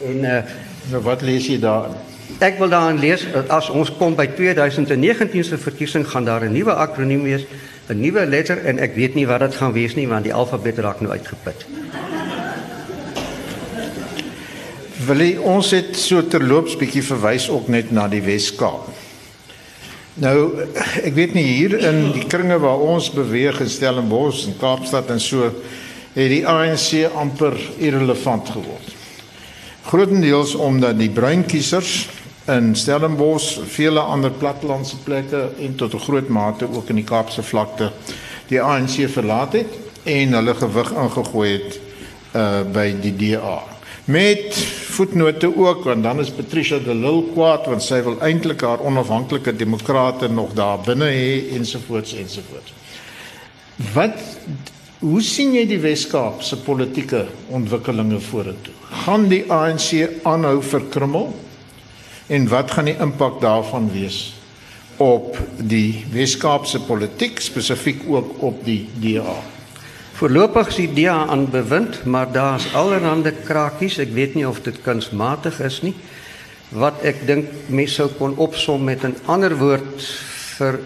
En uh, nou wat lees jy daar? Ek wil daarin lees as ons kom by 2019 se verkiesing gaan daar 'n nuwe akroniem wees, 'n nuwe letter en ek weet nie wat dit gaan wees nie want die alfabet raak nou uitgeput. Willie, ons het so terloops bietjie verwys ook net na die Wes-Kaap. Nou, ek weet nie hier in die kringe waar ons beweeg in Stellenbosch en Kaapstad en so het die ANC amper irrelevant geword. Grootendeels omdat die bruin kiesers in Stellenbosch, vele ander plattelandse plekke en tot 'n groot mate ook in die Kaapse vlakte die ANC verlaat het en hulle gewig ingegooi het uh by die DA met voetnote ook want dan is Patricia de Lille kwaad want sy wil eintlik haar onafhanklike demokrate nog daar binne hê ensovoorts ensovoorts. Wat hoe sien jy die Weskaap se politieke ontwikkelinge vorentoe? Gaan die ANC aanhou verkrummel? En wat gaan die impak daarvan wees op die Weskaapse politiek spesifiek ook op die DA? Voorlopig is die DA aan bewind, maar daar's allerhande krakies. Ek weet nie of dit kunsmatig is nie. Wat ek dink mense sou kon opsom met 'n ander woord vir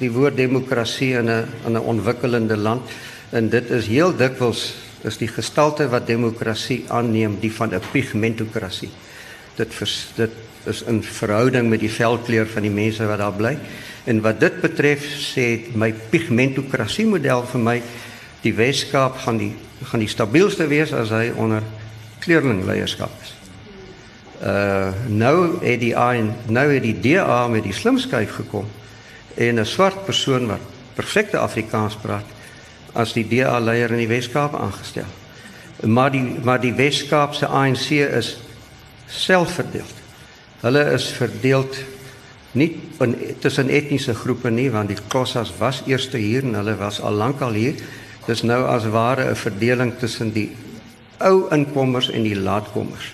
die woord demokrasie in 'n in 'n ontwikkelende land en dit is heel dikwels is die gestalte wat demokrasie aanneem die van 'n pigmentokrasie. Dit vers, dit is in verhouding met die velkleur van die mense wat daar bly. En wat dit betref sê my pigmentokrasie model vir my die Weskaap gaan die gaan die stabielste wees as hy onder kleurlingleierskap is. Uh nou het die ANC nou het die DA met die slimskyf gekom en 'n swart persoon wat perfekte Afrikaans praat as die DA leier in die Weskaap aangestel. Maar die maar die Weskaap se ANC is selfverdeel. Hulle is verdeel nie tussen etniese groepe nie want die Khoisas was eers hier en hulle was al lank al hier Dis nou as ware 'n verdeling tussen die ou inkommers en die laatkommers.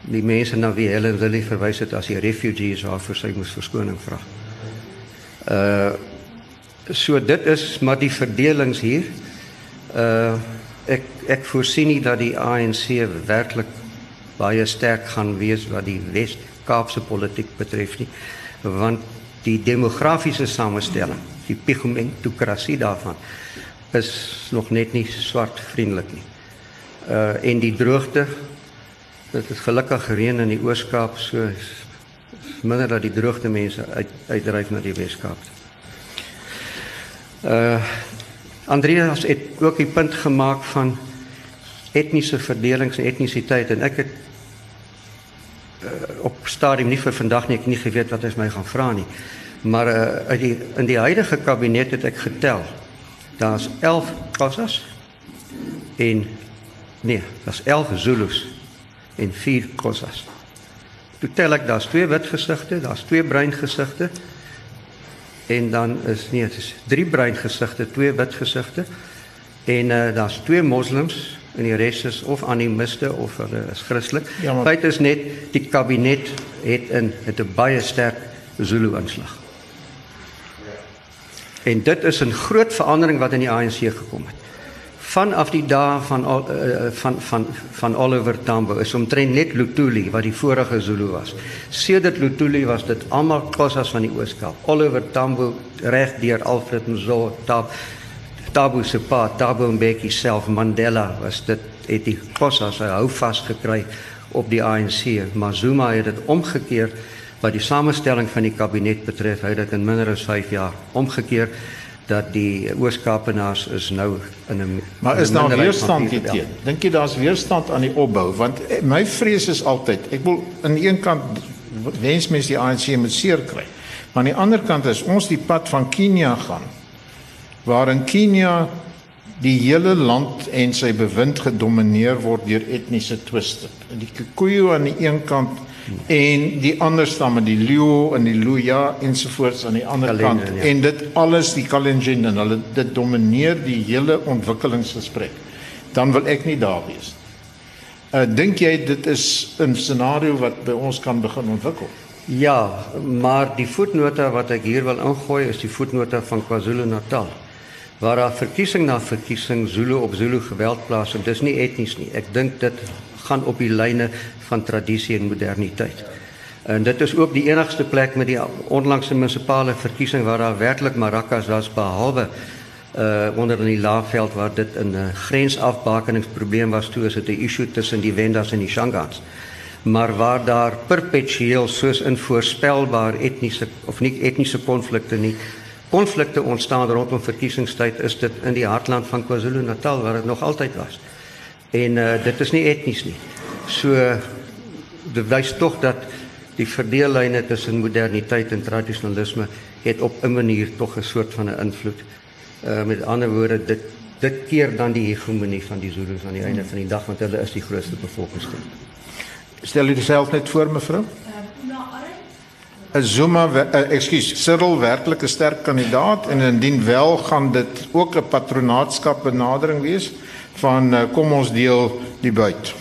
Die mense na wie Helen Willie verwys het as die refugees waarvoor sy moes verskoning vra. Uh so dit is maar die verdelings hier. Uh ek ek voorsien nie dat die ANC werklik baie sterk gaan wees wat die Wes-Kaapse politiek betref nie, want die demografiese samestelling, die pigmentokrasie daarvan is nog net nie swart vriendelik nie. Uh en die droogte dit is gelukkig gereën in die Oos-Kaap so minder dat die droogte mense uit uitdryf na die Wes-Kaap. Uh Andreas het ook die punt gemaak van etniese verdelings en etnisiteit en ek het uh, op stadium nie vir vandag nie ek nie geweet wat hy my gaan vra nie. Maar uh, uit die in die huidige kabinet het ek getel Daar's 11 Khoisas en nee, daar's 11 Zulus en 4 Khoisas. Toe tel ek daar's twee wit gesigte, daar's twee bruin gesigte en dan is nee, dit is drie bruin gesigte, twee wit gesigte en uh, daar's twee moslems en die res is of animiste of hulle is Christelik. Ja, maar... Feit is net die kabinet het in het 'n baie sterk Zulu aanslag. En dit is 'n groot verandering wat in die ANC gekom het. Vanaf die dae van uh, van van van Oliver Tambo is omtrent net Lutuli wat die vorige Zulu was. Sedert Lutuli was dit almal Khoisas van die Ooskaap. Oliver Tambo reg deur Alfred Mzo, Tab Tabu se pa, Tabu Mbeki self, Mandela was dit het die Khoisas hou vas gekry op die ANC. Maar Zuma het dit omgekeer wat die samestelling van die kabinet betref, het dit in minder as 5 jaar omgekeer dat die Ooskaapenaars is nou in 'n Maar is daar weerstand hierteen? Dink jy daar's weerstand aan die opbou? Want my vrees is altyd, ek wil aan die een kant wens mens die ANC moet seer kry. Maar aan die ander kant is ons die pad van Kenia gaan waarin Kenia die hele land en sy bewind gedomeineer word deur etniese twiste. Die Kikuyu aan die een kant en die ander stamme, die Luo en die Luya ensovoorts aan die ander Kalenjin, kant. ja. En dit alles die Kalenjin en hulle dit domineer die hele ontwikkelingsgesprek. Dan wil ek nie daar wees. Uh dink jy dit is 'n scenario wat by ons kan begin ontwikkel? Ja, maar die voetnota wat ek hier wil ingooi is die voetnota van KwaZulu-Natal. Waar daar verkiesing na verkiesing Zulu op Zulu geweld plaasvind. Dis nie etnies nie. Ek dink dit gaan op die lyne van tradisie en moderniteit. En dit is ook die enigste plek met die onlangse munisipale verkiesing waar daar werklik marakas was behalwe uh onder in die Laagveld waar dit 'n uh, grensafbakeningsprobleem was toe is dit 'n issue tussen die Wendas en die Shangans. Maar waar daar perpetueel soos in voorspelbaar etniese of nie etniese konflikte nie konflikte ontstaan rondom verkiesingstyd is dit in die hartland van KwaZulu-Natal waar dit nog altyd was. En uh dit is nie etnies nie. So wys tog dat die verdeellyne tussen moderniteit en tradisionalisme het op 'n manier tog 'n soort van 'n invloed. Uh met ander woorde dit dit keer dan die hegemonie van die Zulus aan die einde van die dag want hulle is die grootste bevolkingsgroep. Stel u jouself net voor mevrou. Zuma, ekskuus, Cyril werklik 'n sterk kandidaat en indien wel gaan dit ook 'n patronaatskap benadering wees van uh, kom ons deel die buit.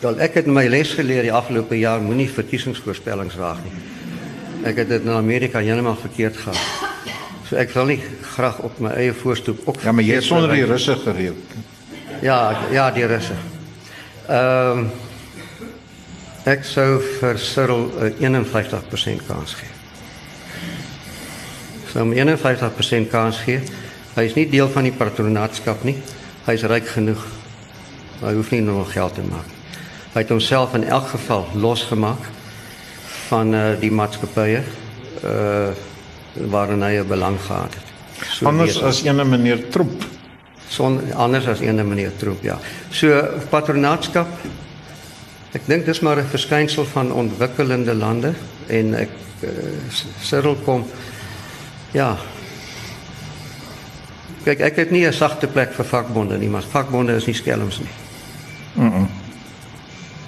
Wel ek het my les geleer die afgelope jaar moenie verkiesingsvoorspellings waag nie. Ek het dit in Amerika heeltemal verkeerd gehad. So ek wil nie graag op my eie voorstoep ook Ja, maar jy het verkeerd sonder die russe gereël. Ja, ja, die Russe. Ehm um, ek sou vir Cyril 'n 51% kans gee. Sou hom 51% kans gee. Hy is nie deel van die patronaatskap nie. Hy is ryk genoeg. Hy hoef nie nog geld te maak. Hy het homself in elk geval losgemaak van uh, die maatskappye uh waarin hy 'n belang gehad het. So Anders weet as ene meneer Troep. son anders as ene meneer Troep ja. So patronaatskap ek dink dis maar 'n verskynsel van ontwikkelende lande en ek uh, Cyril kom ja. Kyk, ek het nie 'n sagte plek vir vakbonde nie, maar vakbonde is nie skelms nie. Mm. -mm.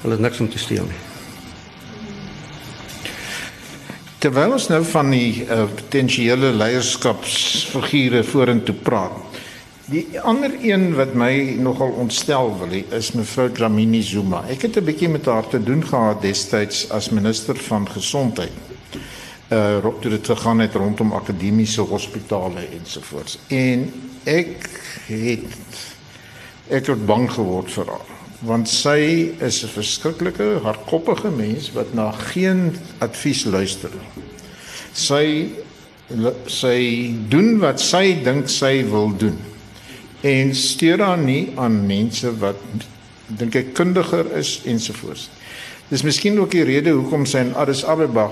Hulle is niks om te steel nie. Terwyl ons nou van die uh, potensiële leierskapsfigure vorentoe praat. Die ander een wat my nogal ontstel wil is mevrou Dlamini Zuma. Ek het 'n bietjie met haar te doen gehad destyds as minister van gesondheid. Uh ro- toe dit gegaan het rondom akademiese hospitale ensovoorts. En ek het ek het bang geword vir haar want sy is 'n verskriklike hardkoppige mens wat na geen advies luister nie. Sy sy doen wat sy dink sy wil doen en steur haar nie aan mense wat dink ek kundiger is ensovoorts. Dis miskien ook die rede hoekom sy in Addis Ababa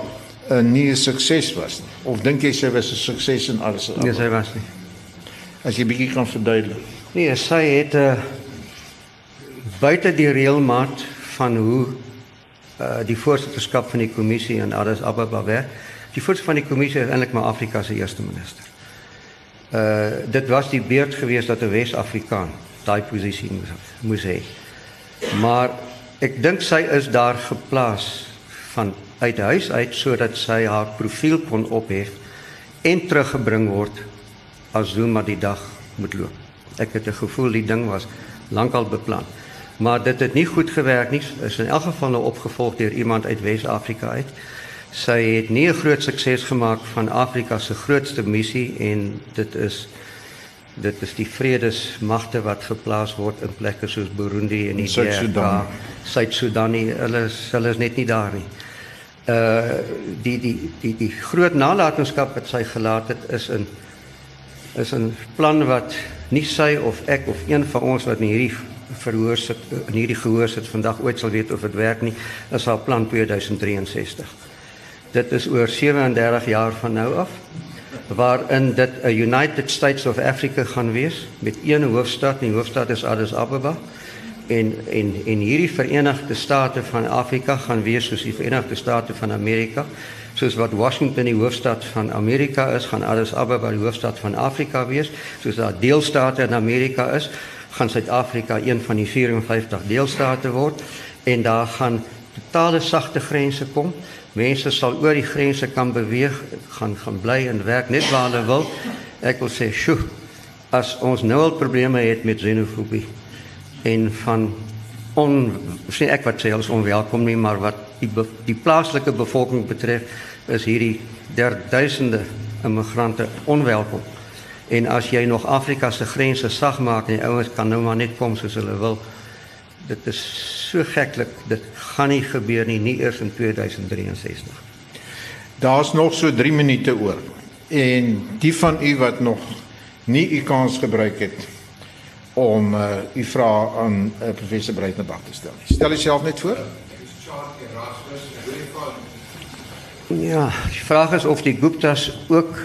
uh, nie 'n sukses was nie. Of dink jy sy was 'n sukses in Addis Nee, Ababa? sy was nie. As jy bietjie kan verduidelik. Nee, sy het 'n uh, buite die reëlmaat van hoe uh, die voorsitterskap van die kommissie in Addis Ababa werk. Die voorsitter van die kommissie is eintlik maar Afrika se eerste minister. Uh dit was die beurt geweest dat 'n Wes-Afrikaan daai posisie moes moes hê. Maar ek dink sy is daar geplaas van uit huis uit sodat sy haar profiel kon ophef en teruggebring word as Zuma die dag moet loop. Ek het 'n gevoel die ding was lankal beplan. Maar dit het nie goed gewerk nie. Is in elk geval nou opgevolg deur iemand uit Wes-Afrika uit. Sy het nie 'n groot sukses gemaak van Afrika se grootste missie en dit is dit is die vredesmagte wat geplaas word in plekke soos Burundi en die Suid-Sudan. Suid-Sudan. Hulle is, hulle is net nie daar nie. Uh die die die die groot nalatenskap wat sy gelaat het is in is 'n plan wat nie sy of ek of een van ons wat in hierdie verhoor sit in hierdie gehoor sit vandag ooit sal weet of dit werk nie. Is haar plan 2063. Dit is oor 37 jaar van nou af waarin dit 'n United States of Africa gaan wees met een hoofstad, die hoofstad is Addis Ababa en en en hierdie Verenigde State van Afrika gaan wees soos die Verenigde State van Amerika. Soos wat Washington die hoofstad van Amerika is, gaan Addis Ababa die hoofstad van Afrika wees. Soos daar deelstate in Amerika is, gaan Suid-Afrika een van die 54 deelstate word en daar gaan totale sagte grense kom. Mense sal oor die grense kan beweeg, gaan gaan bly en werk net waar hulle wil. Ek wil sê, "Sjoe, as ons nou al probleme het met xenofobie en van on sê ek wat sê ons onwelkom nie maar wat die be, die plaaslike bevolking betref is hierdie derduisende immigrante onwelkom en as jy nog Afrika se grense sag maak en die ouens kan nou maar net kom soos hulle wil dit is so geklik dit gaan nie gebeur nie nie eers in 2063 daar's nog so 3 minute oor en die van u wat nog nie u kans gebruik het om uh, u vrae aan uh, professor Breitenberg te stel. Stel jouself net voor. Ja, die vraag is of die Guptas ook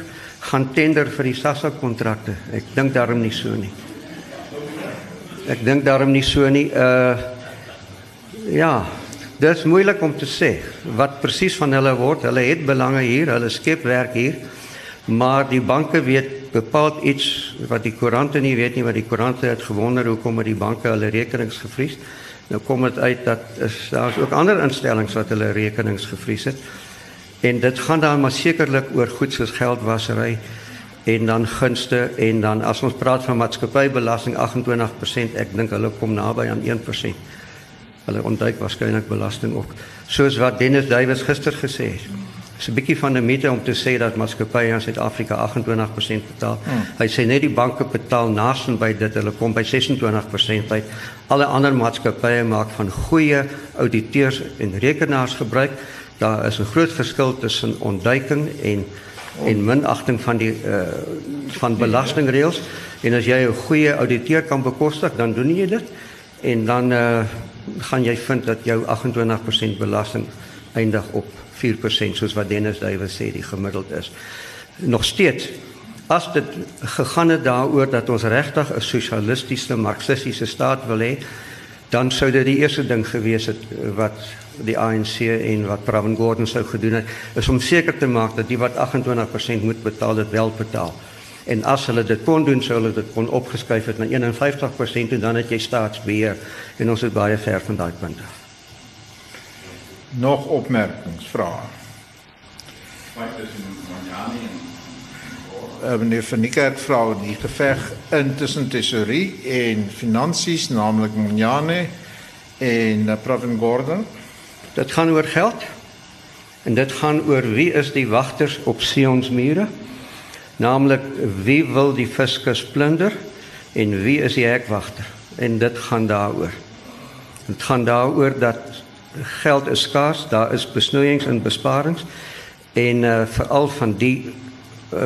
gaan tender vir die SASSA kontrakte. Ek dink daarom nie so nie. Ek dink daarom nie so nie. Uh ja, dit is moeilik om te sê wat presies van hulle word. Hulle het belange hier, hulle skep werk hier. Maar die banke weet bepaald iets wat die koerante nie weet nie, wat die koerante het gewonder hoekom het die banke hulle rekenings gevries. Nou kom dit uit dat is daar's ook ander instellings wat hulle rekenings gevries het. En dit gaan dan maar sekerlik oor goed soos geldwasery en dan gunste en dan as ons praat van maatskappybelasting 28%, ek dink hulle kom naby aan 1%. Hulle ontduik waarskynlik belasting ook. Soos wat Dennis Duwys gister gesê het. Dis 'n bietjie van 'n mite om te sê dat maatskappye in Suid-Afrika 28% betaal. Hmm. Hy sê net die banke betaal nasin by dit, hulle kom by 26% uit. Alle ander maatskappye maak van goeie auditeurs en rekenaars gebruik. Daar is 'n groot verskil tussen ontduiking en en minagting van die uh van belastingreëls. En as jy 'n goeie ouditeur kan bekostig, dan doen jy dit en dan uh gaan jy vind dat jou 28% belasting eindig op 4% soos wat Dennis Duwe sê die gemiddeld is. Nog steeds as dit gegaan het daaroor dat ons regtig 'n sosialistiese marxistiese staat wil hê, dan sou dit die eerste ding gewees het wat die ANC en wat Pravin Gordhan sou gedoen het, is om seker te maak dat die wat 28% moet betaal dit wel betaal. En as hulle dit kon doen, sou hulle dit kon opgeskuif het na 51% en dan het jy staatsbeheer en ons is baie ver van daai punt af nog opmerkings, vrae? Uh, meneer van Niekerk vra die geveg intussen tesorie en finansies, naamlik Monjane en uh, Pravin Gordhan. Dit gaan oor geld. En dit gaan oor wie is die wagters op Sion se mure? Naamlik wie wil die fiskus plunder en wie is die hekwagter? En dit gaan daaroor. Dit gaan daaroor dat geld is skaars, daar is besnoeiings en besparings en uh, veral van die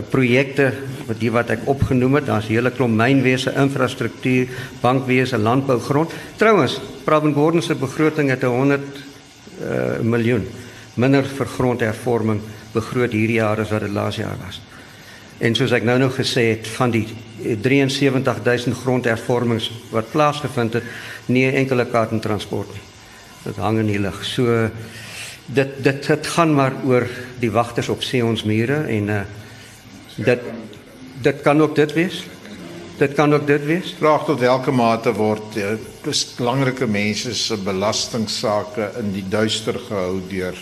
projekte wat die wat ek opgenoem het, daar's hele klomp mynwese, infrastruktuur, bankwese, landbougrond. Trouwens, Pravin Gordhan se begroting het 100 uh, miljoen minder vir grondhervorming begroot hierdie jaar as wat dit laas jaar was. En soos ek nou nog gesê het van die 73000 grondhervormings wat plaasgevind het, nie 'n enkele kaart en transport nie dit hang in die lug. So dit dit dit gaan maar oor die wagters op Sion's mure en uh dit dit kan ook dit wees. Dit kan ook dit wees. Vraag tot watter mate word uh, belangrike mense se belastingsaake in die duister gehou deur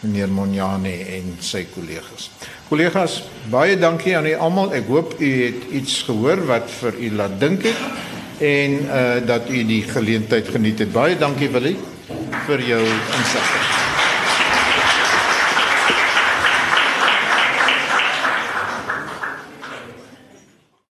meneer Monjane en sy kollegas. Kollegas, baie dankie aan u almal. Ek hoop u het iets gehoor wat vir u laat dink het en uh dat u die geleentheid geniet het. Baie dankie Willie vir jou insigte.